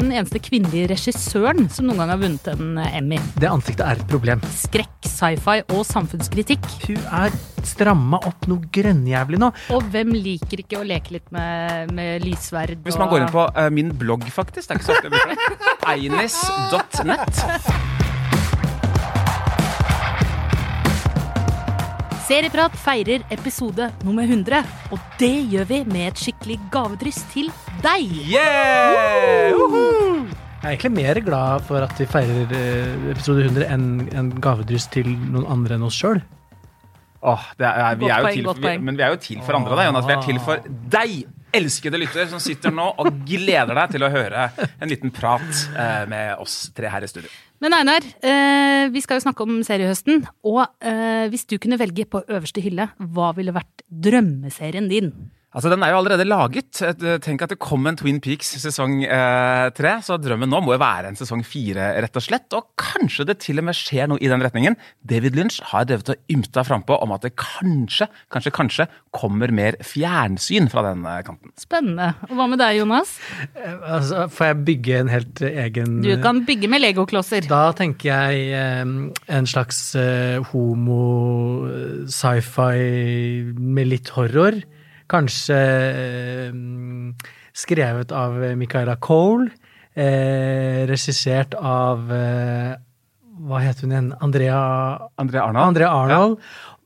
den eneste kvinnelige regissøren som noen gang har vunnet en Emmy. Det ansiktet er et problem. Skrekk, sci-fi og samfunnskritikk. Hun er stramma opp noe grønnjævlig nå. Og hvem liker ikke å leke litt med, med lyssverd? Hvis man går inn på uh, min blogg, faktisk, det er ikke så ofte jeg bruker det, einis.net Serieprat feirer episode nummer 100, og det gjør vi med et skikkelig gavedryss til deg. Yeah! Woohoo! Jeg er egentlig mer glad for at vi feirer eh, episode 100 enn en gavedryss til noen andre enn oss sjøl. Åh, det er, vi er vi er jo til for andre, da, Jonas. Vi er til for deg, elskede lytter, som sitter nå og gleder deg til å høre en liten prat eh, med oss tre her i studio. Men Einar, eh, vi skal jo snakke om seriehøsten. Og eh, hvis du kunne velge på øverste hylle, hva ville vært drømmeserien din? Altså, Den er jo allerede laget. Eh, Tenk at det kom en Twin Peaks sesong eh. Så drømmen nå må jo være en sesong fire, rett og slett. Og kanskje det til og med skjer noe i den retningen. David Lynch har drevet og ymta frampå om at det kanskje, kanskje, kanskje kommer mer fjernsyn fra den eh, kanten. Spennende. Og hva med deg, Jonas? Eh, Altså, får jeg bygge en helt eh, egen Du kan bygge med legoklosser. Da tenker jeg eh, en slags eh, homo-sci-fi med litt horror. Kanskje eh, skrevet av Michaela Cole. Eh, regissert av eh, Hva het hun igjen? Andrea André Arnold? Andrea Arnold.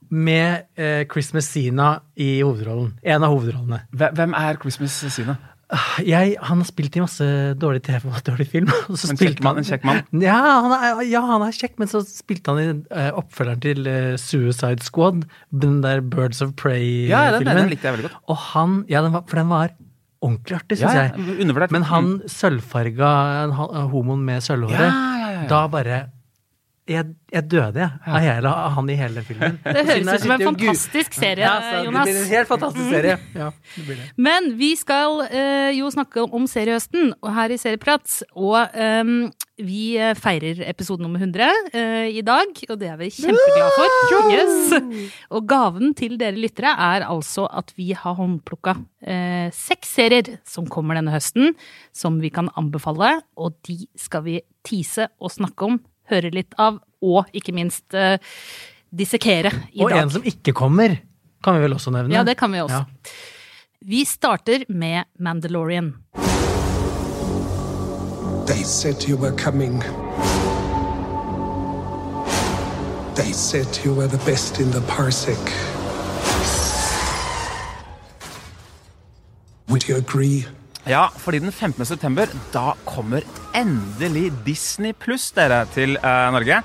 Med eh, Chris Messina i hovedrollen. En av hovedrollene. Hvem er Christmas Sine? Jeg, han har spilt i masse dårlig TV og dårlig film. Og så En kjekk mann, han- en kjekk mann? Ja, han er, ja, han er kjekk, men så spilte han i uh, oppfølgeren til uh, Suicide Squad. Den der Birds of Ja, den, Prey-filmen. den likte jeg veldig godt. og han, ja, den var, for den var ordentlig artig, syns Ja, jeg. undervurdert. Men han sølvfarga en homoen med sølvhåret, ja, ja, ja. da bare jeg, jeg døde, jeg, av hele, av han i hele filmen. Det høres ut som en fantastisk serie, ja, så Det blir en helt fantastisk serie. Ja, det det. Men vi skal uh, jo snakke om seriehøsten her i Serieprat. Og um, vi eh, feirer episode nummer 100 uh, i dag, og det er vi kjempeglade for. Yes. Og gaven til dere lyttere er altså at vi har håndplukka uh, seks serier som kommer denne høsten, som vi kan anbefale. Og de skal vi tease og snakke om, høre litt av, og ikke minst uh, dissekere i Og dag. en som ikke kommer, kan vi vel også nevne? Ja, det kan vi også. Ja. Vi starter med Mandalorian. They said you were coming. They said you were the best in the parsec. Would you agree? Ja, fordi den 15. september, da kommer endelig Disney Pluss dere til eh, Norge.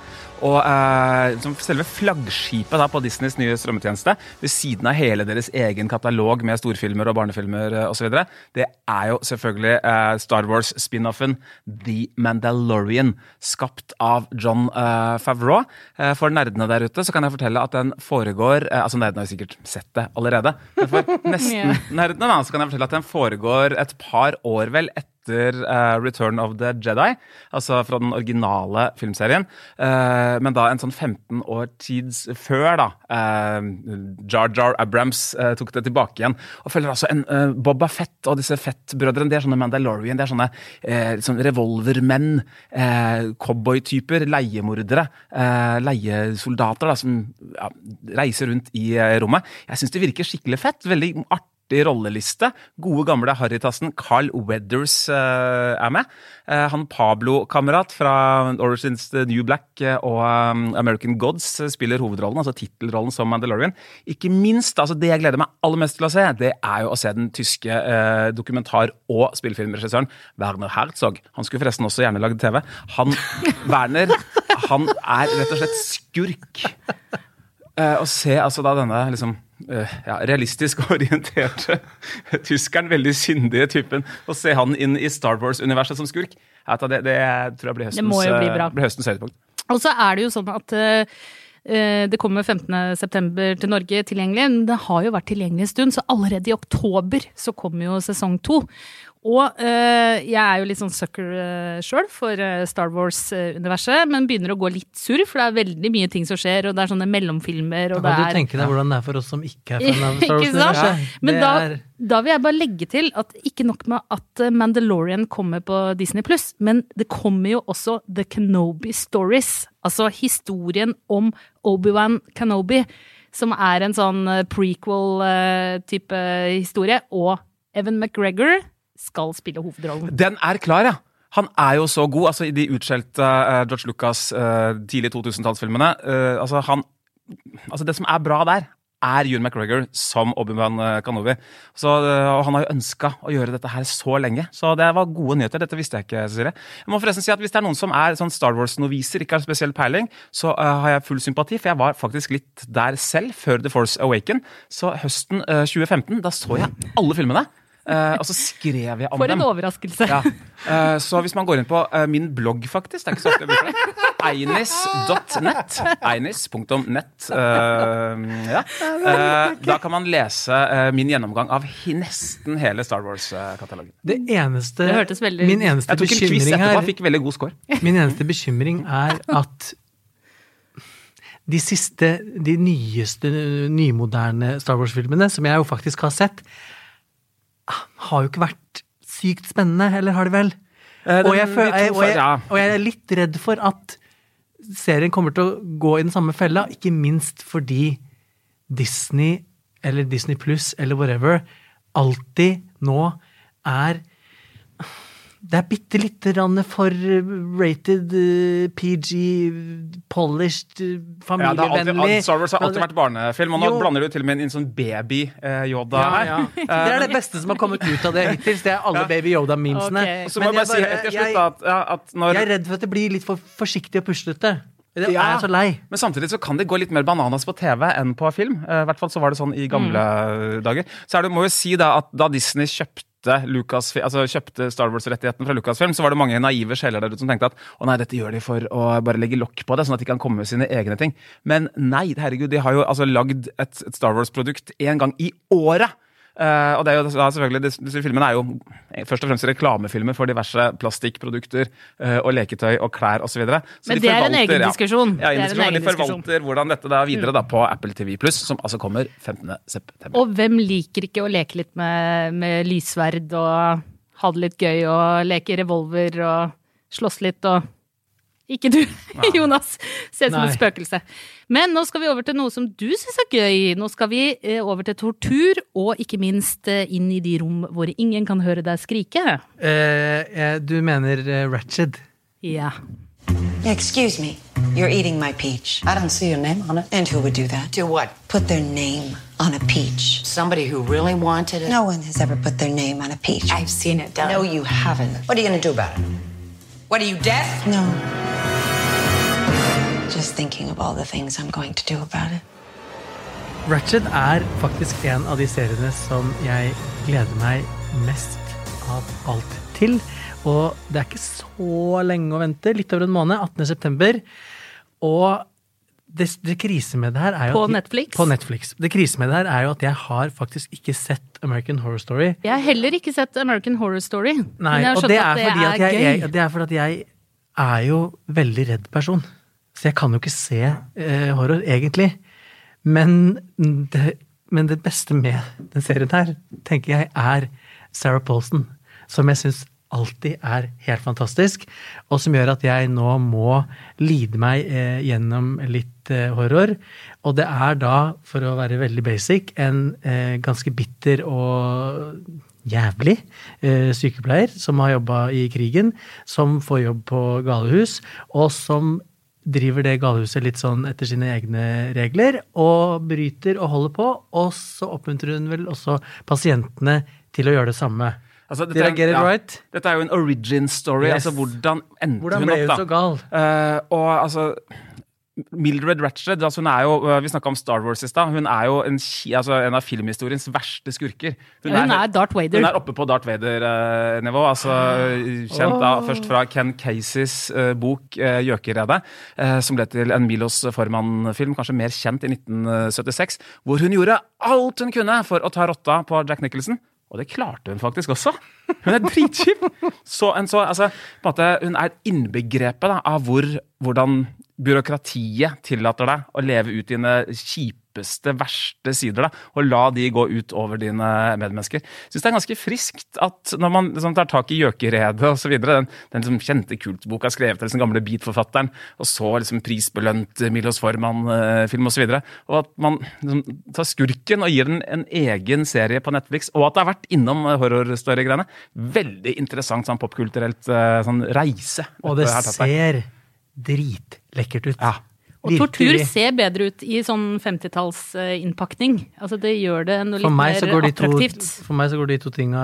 Og eh, som selve flaggskipet da, på Disneys nye strømmetjeneste, ved siden av hele deres egen katalog med storfilmer og barnefilmer eh, osv., det er jo selvfølgelig eh, Star Wars-spin-offen The Mandalorian, skapt av John eh, Favreau. Eh, for nerdene der ute så kan jeg fortelle at den foregår eh, Altså, nerdene har jo sikkert sett det allerede. Men for nesten nerdene da, så kan jeg fortelle at den foregår et par år vel etter eh, Return of the Jedi, altså fra den originale filmserien. Eh, men da en sånn 15 år tids før da eh, Jar Jar Abrams tok det tilbake igjen. Og følger altså en Boba Fett og disse Fett-brødrene. De er sånne Mandalorian, de er sånne sånn revolvermenn, cowboytyper, leiemordere, leiesoldater da, som ja, reiser rundt i rommet. Jeg syns det virker skikkelig fett. Veldig artig rolleliste. Gode, gamle Harrytassen Carl Weathers uh, er med. Uh, han Pablo-kamerat fra Origins The New Black eh, og um, American Gods spiller hovedrollen, altså tittelrollen som Mandalorian. Ikke minst, altså det jeg gleder meg aller mest til å se, det er jo å se den tyske uh, dokumentar- og spillefilmregissøren Werner Herzog. Han skulle forresten også gjerne lagd TV. Han, Werner, han er rett og slett skurk. Å se altså da denne liksom ja, realistisk orienterte tyskeren, veldig syndige typen, å se han inn i Star Wars-universet som skurk, det, det tror jeg blir høstens, bli bra. eh, blir høstens høydepunkt. Og så er det jo sånn at eh, eh, det kommer 15. september til Norge tilgjengelig, men det har jo vært tilgjengelig en stund, så allerede i oktober så kommer jo sesong to. Og eh, jeg er jo litt sånn sucker uh, sjøl for eh, Star Wars-universet, men begynner å gå litt surr, for det er veldig mye ting som skjer, og det er sånne mellomfilmer, og Da det kan du er tenke deg hvordan det er for oss som ikke er fan av Star Wars-universet. Men da, er- da vil jeg bare legge til at ikke nok med at Mandalorian kommer på Disney Pluss, men det kommer jo også The Kenobi Stories. Altså historien om Obi-Wan Kenobi, som er en sånn prequel-type historie. Og Evan McGregor skal spille hovedrollen. Den er klar, ja. Han er jo så god. altså I de utskjelte uh, George Lucas uh, tidlig 2000-tallsfilmene uh, altså han, altså Det som er bra der, er Ewan McGregor som Obi-Wan Kanovi. Så, eh, og han har jo ønska å gjøre dette her så lenge. Så det var gode nyheter. Dette visste jeg ikke, Cecilie. Jeg må forresten si at Hvis det er noen som er sånn Star Wars-noviser, ikke har spesiell peiling, så uh, har jeg full sympati, for jeg var faktisk litt der selv før The Force Awaken. Så høsten uh, 2015, da så jeg alle filmene. Eh, og så skrev jeg om dem. For dem. en overraskelse. Ja. Uh, så hvis man går inn på uh, min blogg, faktisk Det er ikke så ofte jeg bruker det. Einis.net. Einis.net. eh, ja. Eh, da kan man lese min gjennomgang av nesten hele Star Wars-katalogen. Det eneste Det hørtes veldig- Min eneste Jeg tok en quiz bekymring etterpå, her fikk veldig god score. Min eneste bekymring er at de siste, de nyeste, nymoderne Star Wars-filmene, som jeg jo faktisk har sett, har jo ikke vært sykt spennende, eller har de vel? Eh, Og jeg, føler, jeg, og, jeg, og jeg er litt redd for at serien kommer til å gå i den samme fella, ikke minst fordi Disney, eller Disney Pluss, eller whatever, alltid nå er det er bitte lite grann for rated eh, PG, polished, familievennlig. Ja, alltid. Star Wars har alltid vært barnefilm, og nå Jo. blander du til og med inn sånn baby-Yoda ja, her. ja. Det er det beste som har kommet ut av det hittil. Det er alle Baby Yoda-memesene. Okay. Så må jeg bare si til slutt at, ja, at når jeg er redd for at det blir litt for forsiktig og puslete. Det Ja. er jeg så lei. Men samtidig så kan det gå litt mer bananas på TV enn på film. Eh, I hvert fall så var det sånn i gamle Mm. dager. Så er det, må jo si da at da Disney kjøpte Lucas, altså kjøpte Star Wars-rettigheten fra Lucasfilm, så var det mange naive sjeler der ute som tenkte at å nei, dette gjør de for å bare legge lokk på det, sånn at de kan komme med sine egne ting. Men nei, herregud, de har jo altså lagd et, et Star Wars-produkt én gang i året! Eh, og det er jo da selvfølgelig, disse, disse filmene er jo først og fremst reklamefilmer for diverse plastikkprodukter uh, og leketøy og klær osv. Men det er en egen diskusjon. Ja, er en diskusjon, de forvalter hvordan dette da videre da på Apple TV Pluss, som altså kommer 15. september. Og hvem liker ikke å leke litt med, med lyssverd og ha det litt gøy og leke revolver og slåss litt og Ikke du, Jonas. Ser ut som et spøkelse. Men nå skal vi over til noe som du syns er gøy. Nå skal vi eh, over til tortur, og ikke minst eh, inn i de rom hvor ingen kan høre deg skrike. Eh, eh, du mener eh, Ratched? Ja. Excuse me. You're eating my peach. I don't see your name on it. And who would do that? Do what? Put their name on a peach. Somebody who really wanted it? No one has ever put their name on a peach. I've seen it done. No, you haven't. What are you going to do about it? What are you deaf? No. Just thinking of all the things I'm going to do about it. Ratched er faktisk en av de seriene som jeg gleder meg mest av alt til. Og det er ikke så lenge å vente. Litt over en måned. 18. september. Og det, det krise med det her er jo På at- Netflix? På Netflix. Det krise med det her er jo at jeg har faktisk ikke sett American Horror Story. Jeg har heller ikke sett American Horror Story. Nei, men jeg har og skjønt det er, at det fordi er, at jeg, gøy. Jeg, det er fordi at jeg er jo veldig redd person. Så jeg kan jo ikke se eh, horror, egentlig. Men det, men det beste med den serien her, tenker jeg, er Sarah Paulson. Som jeg syns alltid er helt fantastisk, og som gjør at jeg nå må lide meg eh, gjennom litt eh, horror. Og det er da, for å være veldig basic, en eh, ganske bitter og jævlig eh, sykepleier som har jobba i krigen, som får jobb på galehus, og som driver det galehuset litt sånn etter sine egne regler, og bryter og holder på, og så oppmuntrer hun vel også pasientene til å gjøre det samme. Altså, Did I get it ja, right? Dette er jo en origin story. Yes. altså Hvordan endte Hvordan hun ble opp, hun da? så gal? Uh, og altså Mildred Ratched, altså hun er jo, eh, vi snakka om Star Wars i stad. Hun er jo en, altså en av filmhistoriens verste skurker. Ja, hun er Darth Vader. Hun er oppe på Darth Vader-nivå. altså Kjent da først fra Ken Caseys uh, bok uh, 'Gjøkeredet', uh, som ble til en Milos Forman-film, kanskje mer kjent i 1976, hvor hun gjorde alt hun kunne for å ta rotta på Jack Nicholson. Og det klarte hun faktisk også. Hun er dritkjip! Så, så, altså, måte, hun er innbegrepet da, av hvor, hvordan byråkratiet tillater deg å leve ut dine kjipeste, verste sider. Da, og la de gå ut over dine medmennesker. Jeg synes det er ganske friskt at når man liksom, tar tak i gjøkeredet osv., den, den liksom, kjente kultboka skrevet av den gamle beat-forfatteren, og så liksom, prisbelønt Milos Forman-film osv., og, så og at man liksom, tar skurken og gir den en egen serie på Netflix, og at det har vært innom horrorstory-greiene. Veldig interessant sånn popkulturelt eh, sånn reise. Og det ser dritlekkert ut. Ja. Og tortur Virkelig. ser bedre ut i sånn 50-tallsinnpakning. Altså, det gjør det noe litt mer attraktivt. to, for meg så går de to tinga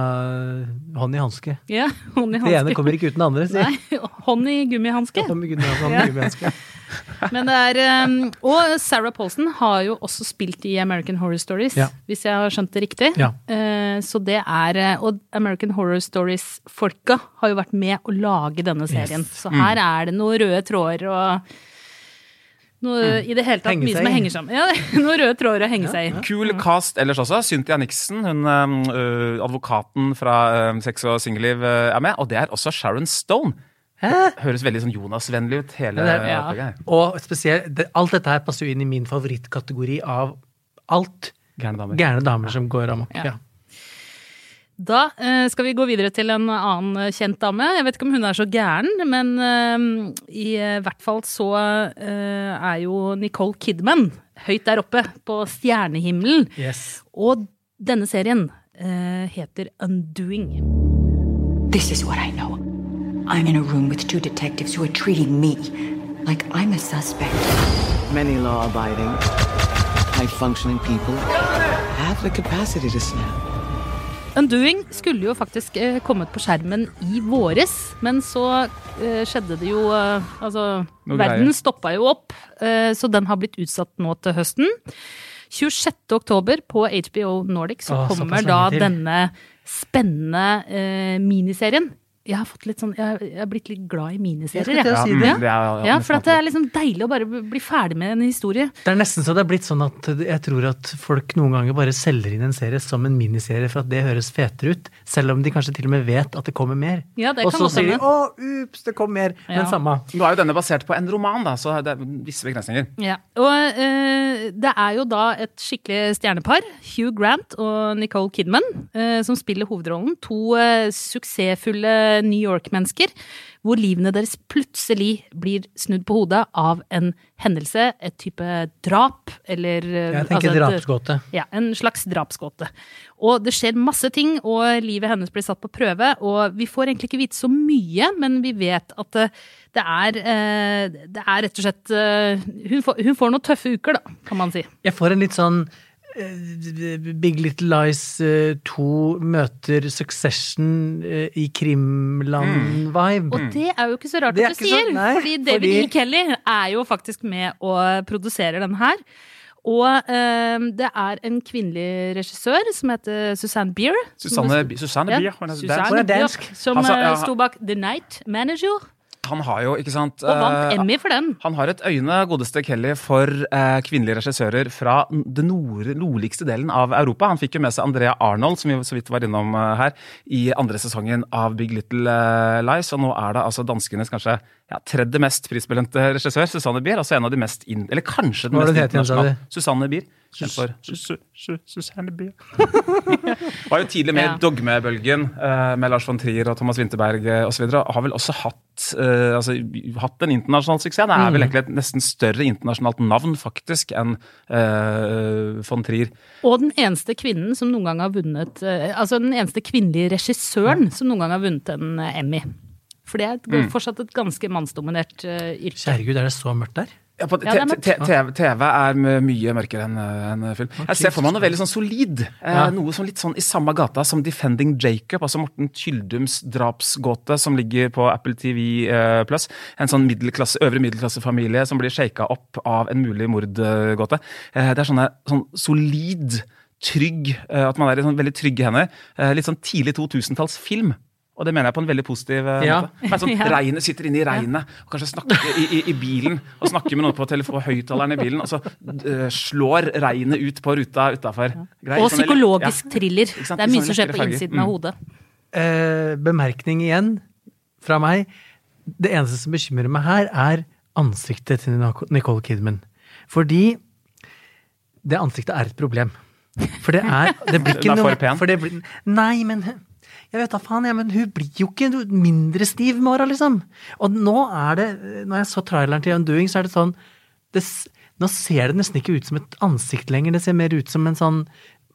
hånd i hanske. Ja, hånd i hanske. Det ene kommer ikke uten det andre, si. Nei, hånd i gummihanske. I hånd i Ja. gummihanske. Men det er um, Og Sarah Paulson har jo også spilt i American Horror Stories, Ja. hvis jeg har skjønt det riktig. Ja. Eh, så det er eh, Og American Horror Stories-folka har jo vært med å lage denne serien. Så Mm. her er det noen røde tråder og noe i det hele tatt mye som henger sammen. Ja, noen røde tråder å henge seg i. Kul cast ellers også. Cynthia Nixon, hun øh, advokaten fra øh, Sex og singelliv, øh, er med. Og det er også Sharon Stone. Høres veldig sånn Jonas-vennlig ut, hele det ja. Og spesielt, det, alt dette her passer jo inn i min favorittkategori av alt Gærne damer. gærne damer som går amok. Ja. Da eh, skal vi gå videre til en annen kjent dame. Jeg vet ikke om hun er så gæren, men eh, i eh, hvert fall så er jo Nicole Kidman høyt der oppe på stjernehimmelen. Yes. Og denne serien eh, heter Undoing. This is what I know. I'm in a room with two detectives who are treating me like I'm a suspect. Many law abiding, high functioning people have the capacity to snap. Undoing skulle jo faktisk eh, kommet på skjermen i våres, men så eh, skjedde det jo eh, Altså, Noe verden greier. stoppa jo opp, så den har blitt utsatt nå til høsten. 26. oktober på HBO Nordic så Åh, kommer så da til. denne spennende eh, miniserien. Jeg har, fått litt sånn, jeg, jeg har blitt litt glad i miniserier. Jeg jeg. si det. Ja, er, Ja, for at det er liksom deilig å bare bli ferdig med en historie. Det er nesten så det er blitt sånn at jeg tror at folk noen ganger bare selger inn en serie som en miniserie for at det høres fetere ut, selv om de kanskje til og med vet at det kommer mer. Ja, det og kan så sier de 'å, ups, det kom mer', Ja. men samme. Nå er jo denne basert på en roman, da, så det er visse begrensninger. Ja, og øh, det er jo da et skikkelig stjernepar, Hugh Grant og Nicole Kidman, øh, som spiller hovedrollen. To øh, suksessfulle New York-mennesker, hvor livene deres plutselig blir snudd på hodet av en hendelse, et type drap, eller eh, Jeg tenker altså drapsgåte. Ja, en slags drapsgåte. Og det skjer masse ting, og livet hennes blir satt på prøve. Og vi får egentlig ikke vite så mye, men vi vet at eh, det er, eh, det er rett og slett eh, hun får, hun får noen tøffe uker, da, kan man si. Jeg får en litt sånn eh, Big Little Lies 2 møter Succession eh, i krimland-vibe. Og det er jo ikke så rart Mm. Det at du sier, så- nei, fordi David fordi- E. Kelly er jo faktisk med og produserer den her. Og um, det er en kvinnelig regissør som heter Susanne Beer. som- Susanne, Susanne Ja, hun er dansk. som eh, sto bak The Night Manager, Han har jo, ikke sant og vant eh, Emmy for den. Han har et øyne, godeste Kelly, for eh, kvinnelige regissører fra den nord nordligste delen av Europa. Han fikk jo med seg Andrea Arnold, som vi så vidt var innom eh, her, i andre sesongen av Big Little Lies. Og nå er det altså danskenes kanskje ja, tredje mest prisbelønte regissør, Susanne Bier. Altså en av de mest inn... Eller kanskje den mest internasjonale. Susanne Bier. Susanne Bier. Var jo tidlig med i Ja. dogmebølgen eh, med Lars von Trier og Thomas Winterberg eh, osv. Har vel også hatt, eh, altså, hatt en internasjonal suksess. Det er vel egentlig et nesten større internasjonalt navn faktisk enn uh, von Trier. Og den eneste kvinnen som noen gang har vunnet Altså den eneste kvinnelige regissøren som noen gang har vunnet en Emmy. For det er et, Mm. fortsatt et ganske mannsdominert uh, yrke. Kjære gud, er det så mørkt der? Ja, på, Ja, TV, TV er mye mørkere enn en film. Jeg ser for meg noe veldig sånn solid. Eh, Ja. Noe som litt sånn i samme gata som Defending Jacob, altså Morten Tyldums drapsgåte som ligger på Apple TV Plus. En sånn middelklasse, øvre middelklassefamilie som blir shaka opp av en mulig mordgåte. Eh, det er sånne, sånn solid, trygg eh, At man er i sånn veldig trygge hender. Eh, litt sånn tidlig 2000-tallsfilm. Og det mener jeg på en veldig positiv eh, Ja. måte. Er sånn, Ja. Regnet sitter inne i regnet, og kanskje snakker i, i, i bilen, og snakker med noen på telefon, høyttaleren i bilen, og så uh, slår regnet ut på ruta utafor. Og psykologisk thriller. Det er mye som skjer på farger. innsiden av Mm. hodet. eh, bemerkning igjen fra meg. Det eneste som bekymrer meg her, er ansiktet til Nicole Kidman. Fordi det ansiktet er et problem. For det er Det blir ikke noe for pen. for det blir, Nei, men jeg vet da faen, jeg, men hun blir jo ikke mindre stiv med åra, liksom. Og nå er det Når jeg så traileren til Undoing, så er det sånn det, Nå ser det nesten ikke ut som et ansikt lenger, det ser mer ut som en sånn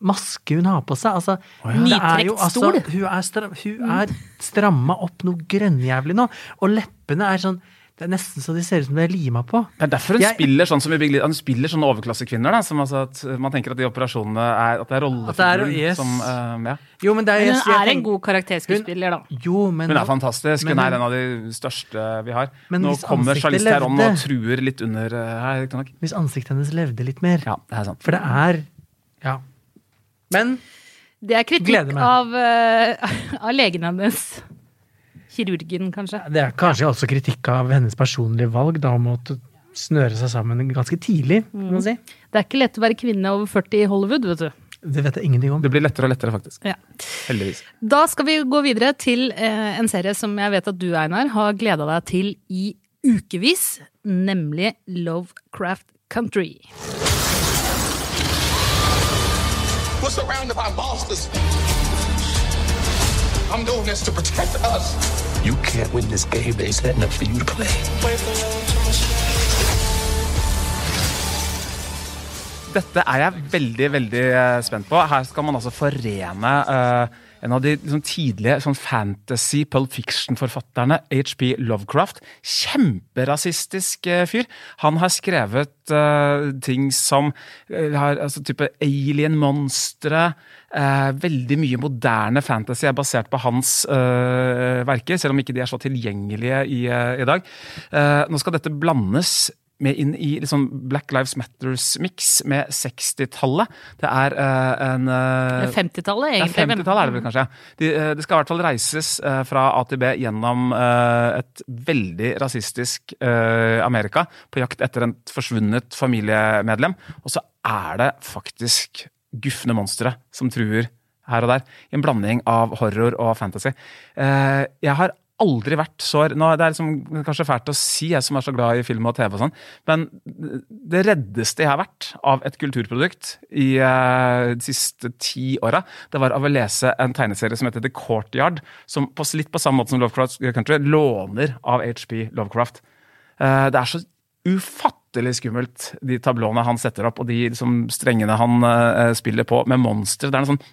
maske hun har på seg. Altså, oh, ja. Nytrekt altså, stol. hun er, stra, hun er stramma opp noe grønnjævlig nå, og leppene er sånn Det er nesten så de ser ut som de er lima på. Det er derfor hun Jeg- spiller sånn som i Big Little Hun spiller sånne overklassekvinner. Da, som altså at Man tenker at de operasjonene er At det er At er- rollefiguren yes. som uh, ja. Jo, men det er, Men hun er en god karakterskuespiller, da. Jo, men Hun er fantastisk. Men Hun er en av de største vi har. Men Nå kommer Charlize Theron og truer litt under her. riktig. Hvis ansiktet hennes levde litt mer. Ja, det er sant. For det er Ja. Men Det er kritikk av, uh, av legen hennes. Kirurgen, kanskje. det er kanskje også kritikk av hennes personlige valg, da, om å snøre seg sammen ganske tidlig, kan man si. Det er ikke lett å være kvinne over 40 i Hollywood, vet du. Det vet jeg ingenting om. Det blir lettere og lettere, faktisk. Ja. Heldigvis. Da skal vi gå videre til eh, en serie som jeg vet at du, Einar, har gleda deg til i ukevis, nemlig Lovecraft Country. We're surrounded by monsters. I'm doing this to protect us. You can't win this game they setting up for you to play. Dette er jeg veldig veldig eh, spent på. Her skal man altså forene eh, en av de liksom, tidlige sånn fantasy Pulp Fiction-forfatterne, HP Lovecraft. Kjemperasistisk eh, fyr. Han har skrevet eh, ting som eh, har, altså, type alien-monstre. eh, veldig mye moderne fantasy er basert på hans eh, verker, selv om ikke de er så tilgjengelige i, eh, i dag. Nå skal dette blandes med inn i liksom Black Lives Matters-miks med 60-tallet. Det er uh, en eh, 50-tallet, det er egentlig. 50-tallet er det vel kanskje. De, uh, det skal i hvert fall reises fra A til B gjennom et veldig rasistisk Amerika på jakt etter en forsvunnet familiemedlem. Og så er det faktisk gufne monstre som truer her og der. I en blanding av horror og fantasy. Jeg har aldri vært så nå, Det er liksom kanskje fælt å si, jeg som er så glad i film og TV og sånn, men det reddeste jeg har vært av et kulturprodukt i uh, de siste ti åra, det var av å lese en tegneserie som heter The Courtyard, som på, litt på samme måte som Lovecraft Country låner av HP Lovecraft. Uh, det er så ufattelig skummelt, de tablåene han setter opp, og de liksom, strengene han uh, spiller på med monstre. Det er noe sånn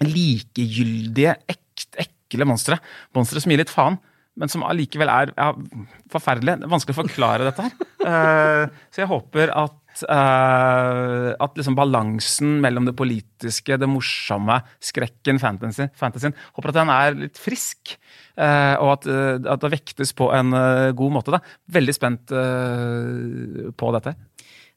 likegyldige, ekte, ekle monstre. Monstre som gir litt faen, men som allikevel er ja, forferdelige. Det er vanskelig å forklare dette her. Uh, så jeg håper at, uh, at liksom balansen mellom det politiske, det morsomme, skrekken, fantasy, fantasien Håper at den er litt frisk. uh, og at, at det vektes på en god måte. Da. Veldig spent på dette.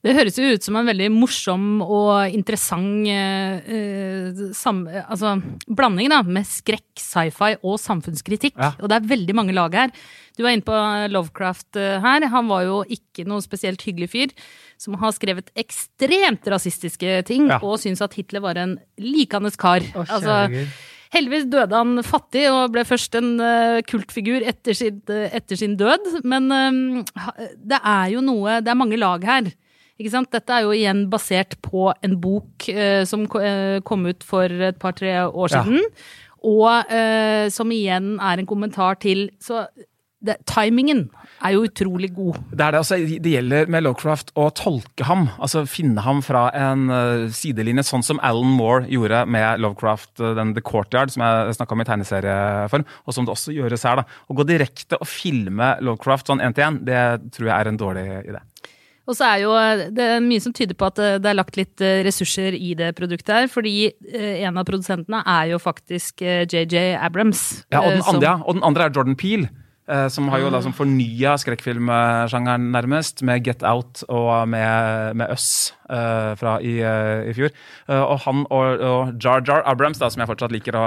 Det høres jo ut som en veldig morsom og interessant eh, eh, sam, altså, blanding da, med skrekk, sci-fi og samfunnskritikk. Ja. Og det er veldig mange lag her. Du var inne på Lovecraft eh, her. Han var jo ikke noe spesielt hyggelig fyr. Som har skrevet ekstremt rasistiske ting, Ja. og syns at Hitler var en likandes kar. Å, altså, Heldigvis døde han fattig og ble først en eh, kultfigur etter sin, etter sin død. Men det er jo noe Det er mange lag her. Ikke sant? Dette er jo igjen basert på en bok eh, som eh, kom ut for et par-tre år Ja. siden. Og eh, som igjen er en kommentar til Så det, timingen er jo utrolig god. Det er det, altså, det gjelder med Lovecraft å tolke ham, altså finne ham fra en uh, sidelinje, sånn som Alan Moore gjorde med Lovecraft, uh, den The Courtyard, som jeg snakka om i tegneserieform, og som det også gjøres her. da. Å gå direkte og filme Lovecraft sånn én til én, det tror jeg er en dårlig idé. Og så er jo eh, det er mye som tyder på at eh, det er lagt litt eh, ressurser i det produktet her, fordi en av produsentene er jo faktisk JJ Abrams. Ja, og den som- andre, ja, og den andre er Jordan Peele. eh, Som har jo da som fornya skrekkfilmsjangeren nærmest, med Get Out og med, med Us uh, fra i, uh, i fjor. Uh, og han og, og Jar Jar Abrams, da, som jeg fortsatt liker å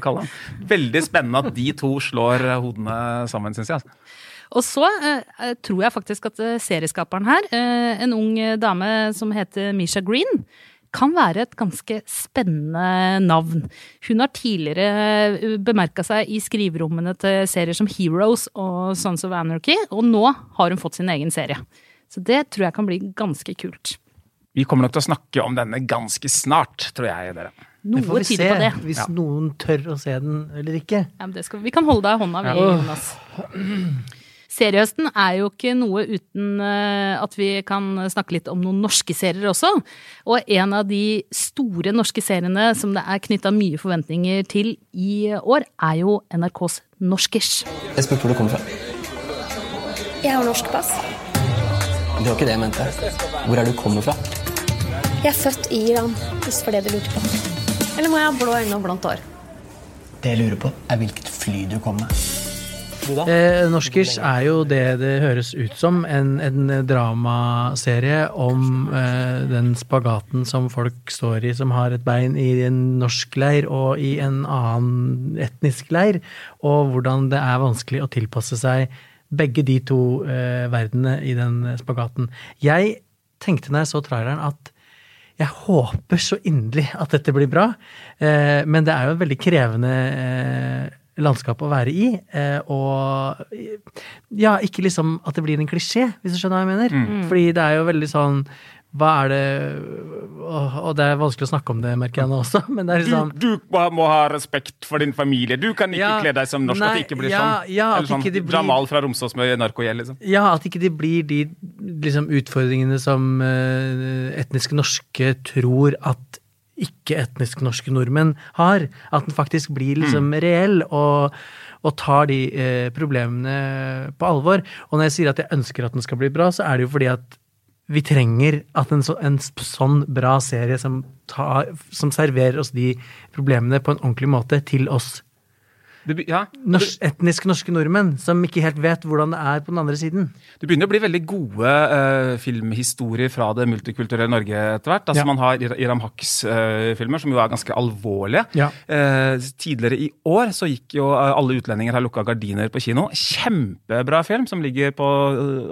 kalle ham. Veldig spennende at de to slår hodene sammen, syns jeg. Altså. Og så eh, tror jeg faktisk at eh, serieskaperen her, eh, en ung eh, dame som heter Misha Green, kan være et ganske spennende navn. Hun har tidligere bemerka seg i skriverommene til serier som Heroes og Sons of Anarchy, og nå har hun fått sin egen serie. Så det tror jeg kan bli ganske kult. Vi kommer nok til å snakke om denne ganske snart, tror jeg, dere. Noe får vi se på det. hvis Ja. noen tør å se den eller ikke. Ja, men det skal, vi kan holde deg i hånda, vi, Ja. Jonas. Seriehøsten er jo ikke noe uten eh, at vi kan snakke litt om noen norske serier også. Og en av de store norske seriene som det er knytta mye forventninger til i år, er jo NRKs Norskers. Jeg spurte hvor du kommer fra. Jeg har norsk pass. Det var ikke det jeg mente. Hvor er du kommer fra? Jeg er født i Iran, hvis det var det du lurte på. Eller må jeg ha blå øyne og blondt hår? Det jeg lurer på, er hvilket fly du kom med. Du? Eh, Norskers er jo det det høres ut som, en, en dramaserie om eh, den spagaten som folk står i, som har et bein i en norsk leir og i en annen etnisk leir, og hvordan det er vanskelig å tilpasse seg begge de to eh, verdenene i den spagaten. Jeg tenkte når jeg så traileren at jeg håper så inderlig at dette blir bra, eh, men det er jo en veldig krevende eh, landskap å være i. Eh, og ja, ikke liksom at det blir en klisjé, hvis du skjønner hva jeg mener. Fordi det er jo veldig sånn hva er det og, det er vanskelig å snakke om det, merker jeg nå også, men det er Du, liksom du må ha respekt for din familie. Du kan ikke Ja, kle deg som norsk. at det ikke blir ja, sånn. ja, Eller sånn blir- Jamal fra Romsås med narkogjeld, liksom. Ja, at ikke det blir de liksom, utfordringene som uh, etnisk norske tror at ikke-etnisk norske nordmenn har. At den faktisk blir liksom reell og, og tar de eh, problemene på alvor. Og når jeg sier at jeg ønsker at den skal bli bra, så er det jo fordi at vi trenger at en, så, en sånn bra serie som, tar, som serverer oss de problemene på en ordentlig måte til oss Det, ja, Norsk, etnisk norske nordmenn, som ikke helt vet hvordan det er på den andre siden. Det begynner å bli veldig gode uh, filmhistorier fra det multikulturelle Norge etter hvert. Altså Ja. Man har Iram Haqs eh, filmer, som jo er ganske alvorlige. Ja. Uh, tidligere i år så gikk jo Alle utlendinger har lukka gardiner på kino. Kjempebra film som ligger på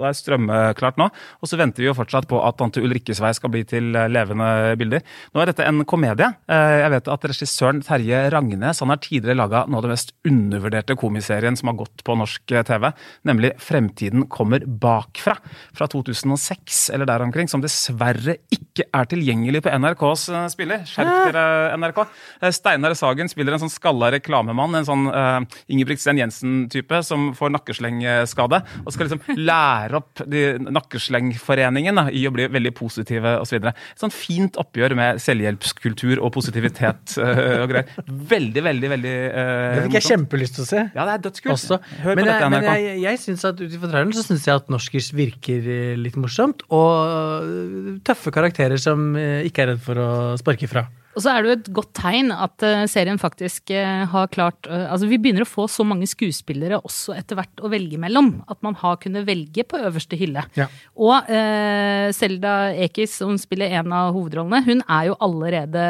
er strømmeklart nå. Og så venter vi jo fortsatt på at Tante Ulrikkes vei skal bli til levende bilder. Nå er dette en komedie. Jeg vet at regissøren Terje Rangnes han har tidligere laga noe av det mest undervurderte komiserien som har gått på norsk eh, TV, nemlig Fremtiden kommer bakfra, fra 2006 eller der omkring, som dessverre ikke er tilgjengelig på NRKs eh, spiller. Skjerp dere, NRK. Eh, Steinar Sagen spiller en sånn skalla reklamemann, en sånn uh, Ingebrigtsen Jensen-type som får nakkeslengskade, og skal liksom lære opp de Nakkeslengforeningen da, i å bli veldig positive osv. Et sånn fint oppgjør med selvhjelpskultur og positivitet uh, og greier. Veldig, veldig, veldig uh, kjempelyst til å se. Ja, det er dødskult. Også. Hør på men dette, jeg, men NRK. jeg, jeg synes at ut ifra traileren så syns jeg at Norskers virker eh, litt morsomt. Og eh, tøffe karakterer som eh, ikke er redd for å sparke fra. Og så er det jo et godt tegn at serien faktisk har klart Altså, vi begynner å få så mange skuespillere også etter hvert å velge mellom. At man har kunnet velge på øverste hylle. Ja. Og eh, Selda Ekiz, som spiller en av hovedrollene, hun er jo allerede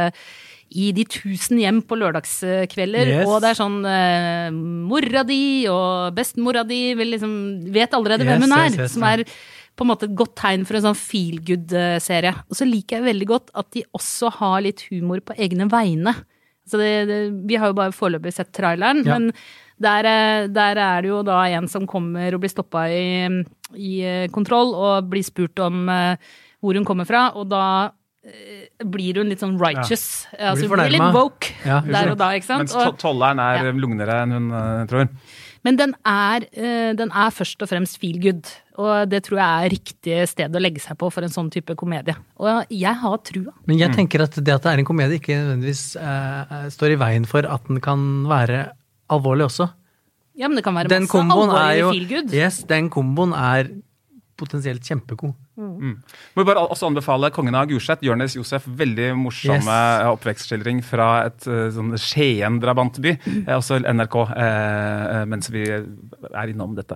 i De tusen hjem på lørdagskvelder, Yes. og det er sånn eh, Mora di og bestemora di liksom, vet allerede Yes, hvem hun er. yes, som er på en måte et godt tegn for en sånn feel good-serie. Og så liker jeg veldig godt at de også har litt humor på egne vegne. Så det, det, vi har jo bare foreløpig sett traileren, Ja. men der, eh, der er det jo da en som kommer og blir stoppa i, i eh, kontroll og blir spurt om eh, hvor hun kommer fra, og da blir hun litt sånn righteous. Altså, hun blir litt woke Ja, der og da, ikke sant? Mens tolleren er Ja. lugnere enn hun eh, tror. men den er, eh, den er først og fremst feel good, og det tror jeg er riktig sted å legge seg på for en sånn type komedie. Og jeg har trua. Men jeg tenker at det at det er en komedie, ikke nødvendigvis uh, står i veien for at den kan være alvorlig også. Ja, men det kan være Den masse alvorlig jo feel good. Yes, den komboen er potensielt kjempegod. Må vi bare også anbefale 'Kongen av Gulset'. Jonis Josef. Veldig morsomme Yes. oppvekstskildring fra et eh, sånn Skien-drabantby. Mm. Også NRK, eh, eh, mens vi er innom dette.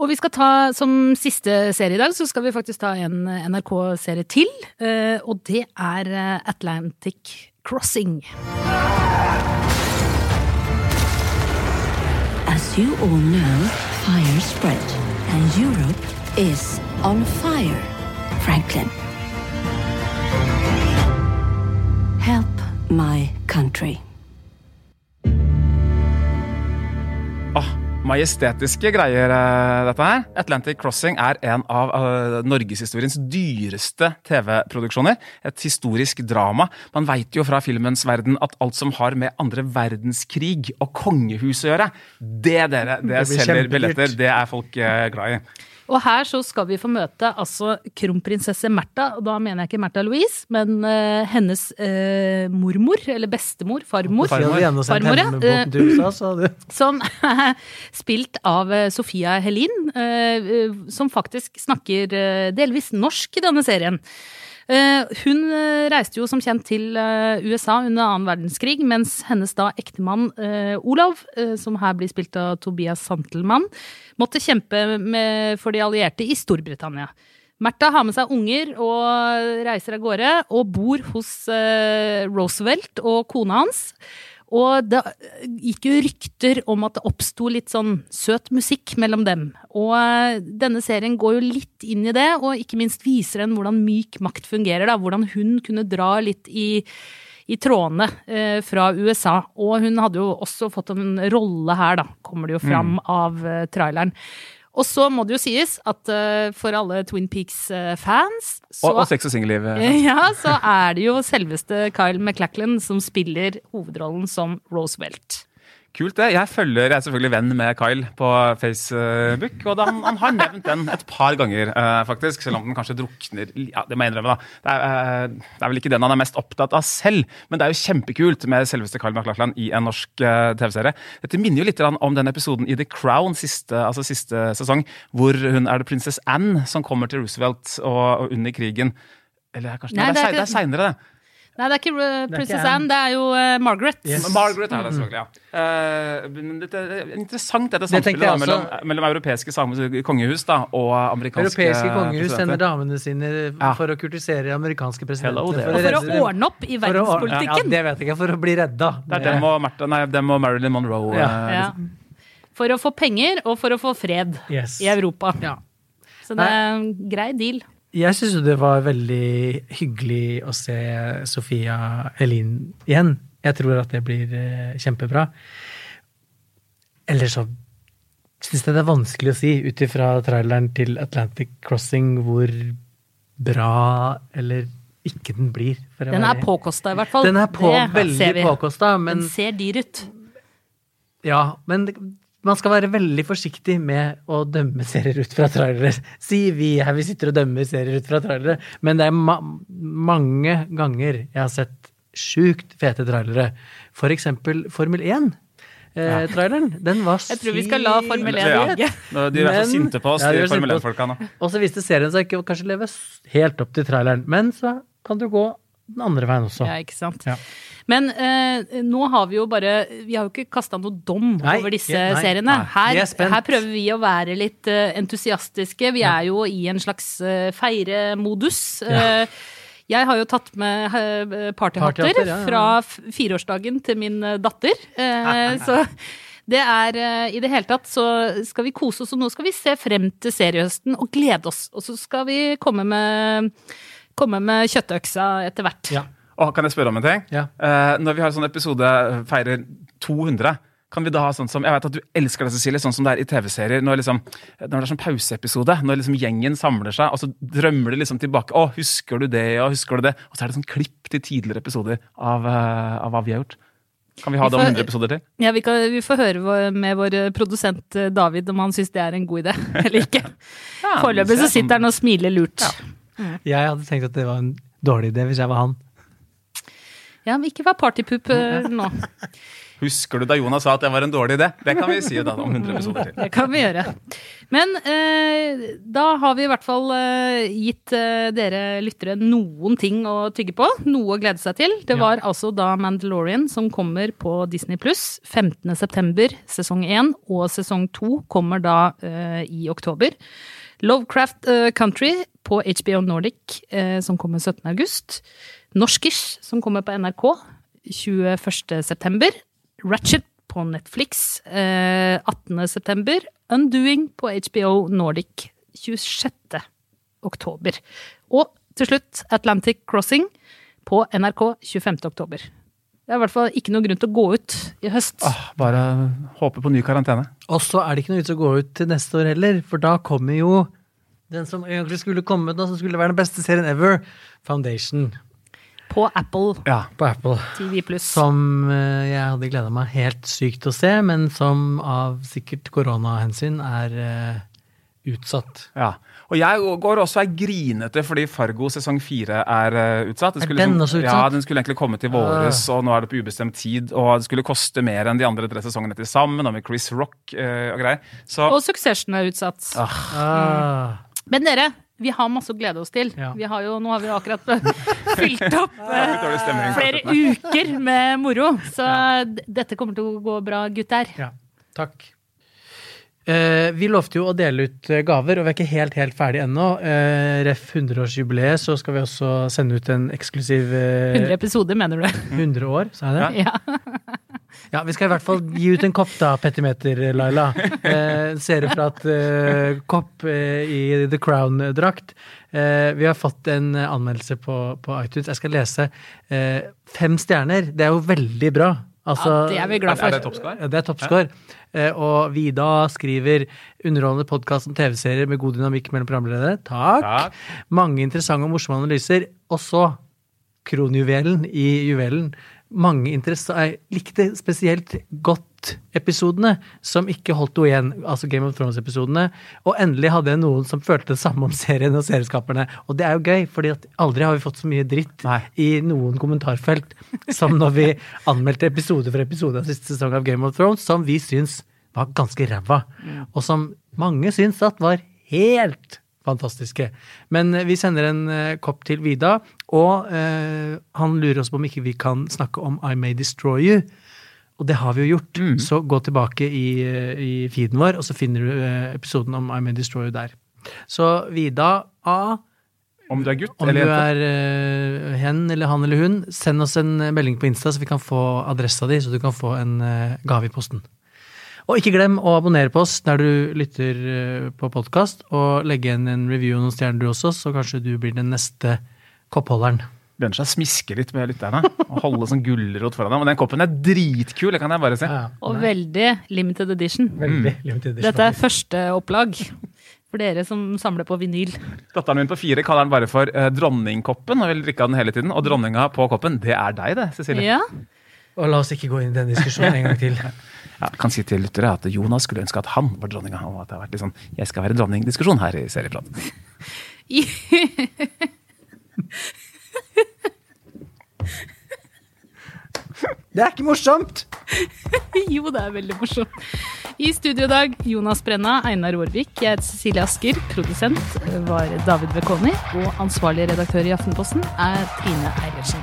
Og vi skal ta som siste serie i dag, så skal vi faktisk ta en NRK-serie til. eh, Og det er eh, Atlantic Crossing. As you all know, fire spread, and Europe is on fire, Franklin. Help my country. Majestetiske greier, eh, dette her. Atlantic Crossing er en av uh, norgeshistoriens dyreste TV-produksjoner. Et historisk drama. Man veit jo fra filmens verden at alt som har med andre verdenskrig og kongehus å gjøre, det dere, det, Det selger kjempedyrt. billetter. Det er folk eh, glad i. Og her så skal vi få møte altså kronprinsesse Märtha, og da mener jeg ikke Märtha Louise, men uh, hennes uh, mormor, eller bestemor, farmor. farmor, Farmor, ja. USA, hadde du Som er spilt av eh, Sofia Helin, uh, eh, som faktisk snakker eh, delvis norsk i denne serien. Eh, Hun eh, reiste jo som kjent til eh, USA under annen verdenskrig, mens hennes da ektemann Olav, som her blir spilt av Tobias Santelmann, måtte kjempe med, for de allierte i Storbritannia. Märtha har med seg unger og reiser av gårde, og bor hos Roosevelt og kona hans. Og det gikk jo rykter om at det oppsto litt sånn søt musikk mellom dem. Og eh, denne serien går jo litt inn i det, og ikke minst viser den hvordan myk makt fungerer. da, Hvordan hun kunne dra litt i, i trådene eh, fra USA. Og hun hadde jo også fått en rolle her, da, kommer det jo fram av eh, traileren. Og så må det jo sies at uh, for alle Twin Peaks-fans uh, Og, og sex og singelliv. eh. ja, så er det jo selveste Kyle MacLachlan som spiller hovedrollen som Roosevelt. Kult det. Jeg følger, jeg er selvfølgelig venn med Kyle på Facebook, og han, han har nevnt den et par ganger, uh, faktisk. Selv om den kanskje drukner Ja, det må jeg innrømme, da. Det er, uh, det er vel ikke den han er mest opptatt av selv, men det er jo kjempekult med selveste Kyle MacLachlan i en norsk uh, TV-serie. Dette minner jo litt om den episoden i The Crown siste, altså siste sesong, hvor hun er det prinsesse Anne som kommer til Roosevelt og, og under krigen. Eller kanskje Nei, det er er, er seinere, det. Nei, det er ikke uh, Princess Anne. Det er jo uh, Margaret. Yes. Margaret er det selvfølgelig, ja. Uh, men det er interessant dette Det samspillet da, mellom, mellom europeiske same- kongehus da, og amerikanske Europeiske kongehus sender damene sine Ja. for å kurtisere amerikanske Hello presidenter. Og for redde å ordne opp i For verdenspolitikken. Ja, det vet jeg ikke. For å bli redda. Det er dem og, Martha, nei, dem og Marilyn Monroe. Ja. eh, Ja. For å få penger, og for å få fred Yes. i Europa. Ja. Så det er en grei deal. Jeg syns jo det var veldig hyggelig å se Sofia Elin igjen. Jeg tror at det blir eh, kjempebra. Eller så syns jeg det er vanskelig å si ut ifra traileren til Atlantic Crossing hvor bra eller ikke den blir. Den er påkosta, i hvert fall. Den er på, Det veldig påkosta, men Den ser dyr ut. Ja, men man skal være veldig forsiktig med å dømme serier ut fra trailere. Si vi her vi sitter og dømmer serier ut fra trailere, men det er ma mange ganger jeg har sett sjukt fete trailere. For eksempel Formel 1. Eh, traileren, den var Jeg tror vi skal la Formel 1 ligge. Ja. De er men, så sinte på oss, Ja, de Formel 1-folka nå. Og så viste serien seg ikke å kanskje leve helt opp til traileren, men så kan du gå den andre veien også. Ja, ikke sant. Ja. Men eh, nå har vi jo bare Vi har jo ikke kasta noe dom Nei, over disse nei, seriene. Her, er her prøver vi å være litt uh, entusiastiske. Vi er jo i en slags uh, feiremodus. Eh, jeg har jo tatt med partyhatter party ja, ja. fra fireårsdagen til min datter. Så det er I det hele tatt så skal vi kose oss, og nå skal vi se frem til seriehøsten og glede oss. Og så skal vi komme med, komme med kjøttøksa etter hvert. Ja. Åh, kan jeg spørre om en ting? Ja. Uh, når vi har sånn episode eh, feirer 200, kan vi da ha sånn som Jeg vet at du elsker det, Cecilie, sånn som det er i TV-serier. Når, liksom, når det er sånn pauseepisode, når liksom gjengen samler seg, og så drømmer de liksom tilbake. Å, husker du det, og husker du det? Og så er det sånn klipp til tidligere episoder av, eh, av hva vi har gjort. Kan vi ha Vi det om 100 episoder til? Ja, vi, kan, vi får høre med vår produsent eh, David om han syns det er en god idé eller ikke. Ja, Foreløpig så sitter han og smiler lurt. Jeg hadde tenkt at det var en dårlig idé hvis jeg var han. Ja, men ikke vær partypoop eh, nå. Husker du da Jonas sa at det var en dårlig idé? Det kan vi si da om 100 episoder til. Det kan vi gjøre. Men eh, da har vi i hvert fall eh, gitt eh, dere lyttere noen ting å tygge på. Noe å glede seg til. Det var altså da Mandalorian som kommer på Disney pluss 15.9. sesong 1, og sesong 2 kommer da eh, i oktober. Lovecraft eh, Country på HBO Nordic eh, som kommer 17.8. Norskish som kommer på NRK 21.9. Ratchet på Netflix eh, 18.9. Undoing på HBO Nordic 26. oktober. Og til slutt Atlantic Crossing på NRK 25. oktober. Det er i hvert fall ikke noe grunn til å gå ut i høst. Åh, bare håpe på ny karantene. Og så er det ikke noe vits å gå ut til neste år heller, for da kommer jo den som egentlig skulle komme, nå, som skulle være den beste serien ever, Foundation På Apple Ja. på Apple. TV. Som eh, jeg hadde gleda meg helt sykt til å se, men som av sikkert koronahensyn er eh, utsatt. Ja. Og jeg går også og er grinete fordi Fargo sesong fire er uh, utsatt. Det Er den liksom- også utsatt? Ja, den skulle egentlig komme til våres, og nå er det på ubestemt tid. Og det skulle koste mer enn de andre tre sesongene til sammen, og med Chris Rock uh, og greier. Så Og Succession er utsatt. Ah. Men dere, vi har masse å glede oss til. Ja. Vi har jo, nå har vi akkurat fylt opp eh, flere uker med moro. Så dette kommer til å gå bra, gutter. Ja, takk. Eh, vi lovte jo å dele ut eh, gaver, og vi er ikke helt helt ferdig ennå. Eh, Ref 100-årsjubileet, så skal vi også sende ut en eksklusiv eh, 100 episoder, mener du 100 år, sa jeg det? Ja. Ja, vi skal i hvert fall gi ut en kopp da, petimeter, Laila. Eh, Serieprat eh, kopp eh, i The Crown-drakt. Eh, vi har fått en anmeldelse på, på iTunes. Jeg skal lese fem stjerner. Det er jo veldig bra. Altså, Ja, det er vi glad for. Er det toppscore? Ja, det er toppscore. Ja. og Vida skriver underholdende podkast om TV-serier med god dynamikk mellom programledere. Takk. Takk. Mange interessante og morsomme analyser. Og så kronjuvelen i juvelen. Mange Jeg likte spesielt godt episodene som ikke holdt noe igjen, altså Game of Thrones-episodene. Og endelig hadde jeg noen som følte det samme om serien og serieskaperne. Og det er jo gøy, fordi aldri har vi fått så mye dritt Nei. i noen kommentarfelt som når vi anmeldte episode for episode av siste sesong av Game of Thrones, som vi syns var ganske ræva. Og som mange syns at var helt fantastiske. Men eh, vi sender en eh, kopp til Vida, og eh, han lurer oss på om ikke vi kan snakke om I May Destroy You. Og det har vi jo gjort. Så gå tilbake i, eh, i feeden vår, og så finner du eh, episoden om I May Destroy You der. Så Vida A, Om du er gutt om eller jente? er eh, hen eller han eller hun, send oss en melding på Insta, så vi kan få adressa di, så du kan få en gave i posten. Og ikke glem å abonnere på oss der du lytter eh, på podkast, og legge igjen en review og noen stjerner du også, så kanskje du blir den neste koppholderen. Lønner seg å smiske litt med lytterne og holde sånn gulrot foran dem. Og den koppen er dritkul, det kan jeg bare si. Og veldig limited edition. Veldig limited edition. Dette er første opplag for dere som samler på vinyl. Datteren min på fire kaller den bare for eh, dronningkoppen og vil drikke av den hele tiden. Og dronninga på koppen, det er deg, det, Cecilie. Ja. Og la oss ikke gå inn i den diskusjonen en gang til. Ja, kan si til lyttere at Jonas skulle ønske at han var dronninga. Og at det har vært litt sånn 'jeg skal være dronning'-diskusjon her i Serieprat. Det er ikke morsomt! jo, det er veldig morsomt. I studio i dag Jonas Brenna, Einar Aarvik, jeg heter Cecilie Asker. Produsent var David Bekoni, og ansvarlig redaktør i Aftenposten er Trine Eilertsen.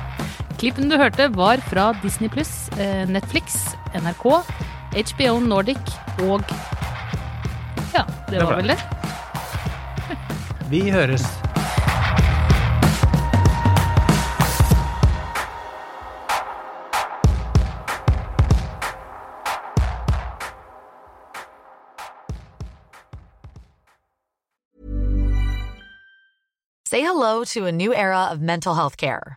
Klippen du hørte, var fra Disney Pluss, Netflix, NRK, HBO Nordic og Ja, det Det var var vel det. Vi høres. Say hello to a new era of mental health care.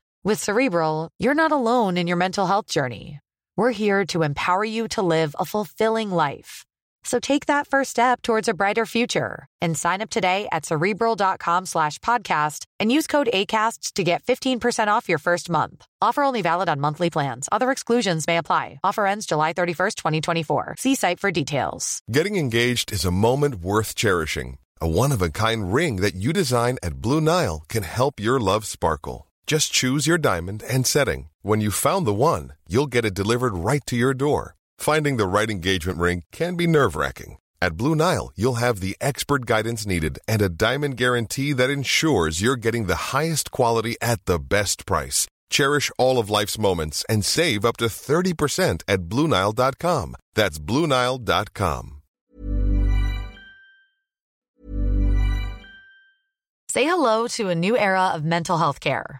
With Cerebral, you're not alone in your mental health journey. We're here to empower you to live a fulfilling life. So take that first step towards a brighter future and sign up today at cerebral.com slash podcast and use code ACAST to get 15% off your first month. Offer only valid on monthly plans. Other exclusions may apply. Offer ends July 31st, 2024. See site for details. Getting engaged is a moment worth cherishing. A one of a kind ring that you design at Blue Nile can help your love sparkle. Just choose your diamond and setting. When you've found the one, you'll get it delivered right to your door. Finding the right engagement ring can be nerve wracking. At Blue Nile, you'll have the expert guidance needed and a diamond guarantee that ensures you're getting the highest quality at the best price. Cherish all of life's moments and save up to 30% at BlueNile.com. That's BlueNile.com. Say hello to a new era of mental health care.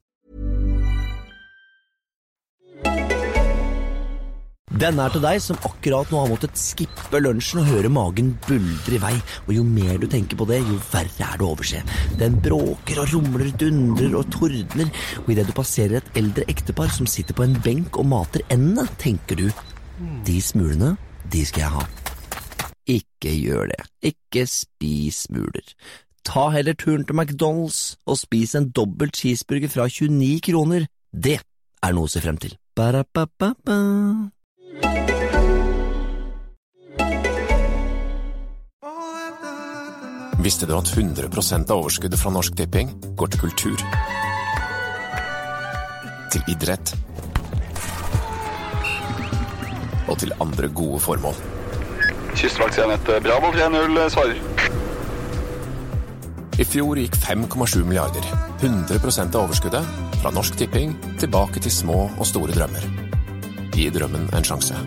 Den er til deg som akkurat nå har måttet skippe lunsjen og høre magen buldre i vei. Og jo mer du tenker på det, jo verre er det å overse. Den bråker og rumler, dundrer og tordner, og idet du passerer et eldre ektepar som sitter på en benk og mater endene, tenker du de smulene, de skal jeg ha. Ikke gjør det. Ikke spis smuler. Ta heller turen til McDonald's og spis en dobbelt cheeseburger fra 29 kroner. Det er noe å se frem til. Ba-da-ba-ba-ba. Visste du at 100% av overskuddet fra Norsk Tipping går til kultur? Til idrett? Og til andre gode formål. Kystvaktenhet Bravo 3-0 svarer. I fjor gikk 5,7 milliarder, 100% av overskuddet, fra Norsk Tipping tilbake til små og store drømmer. Gi drømmen en sjanse.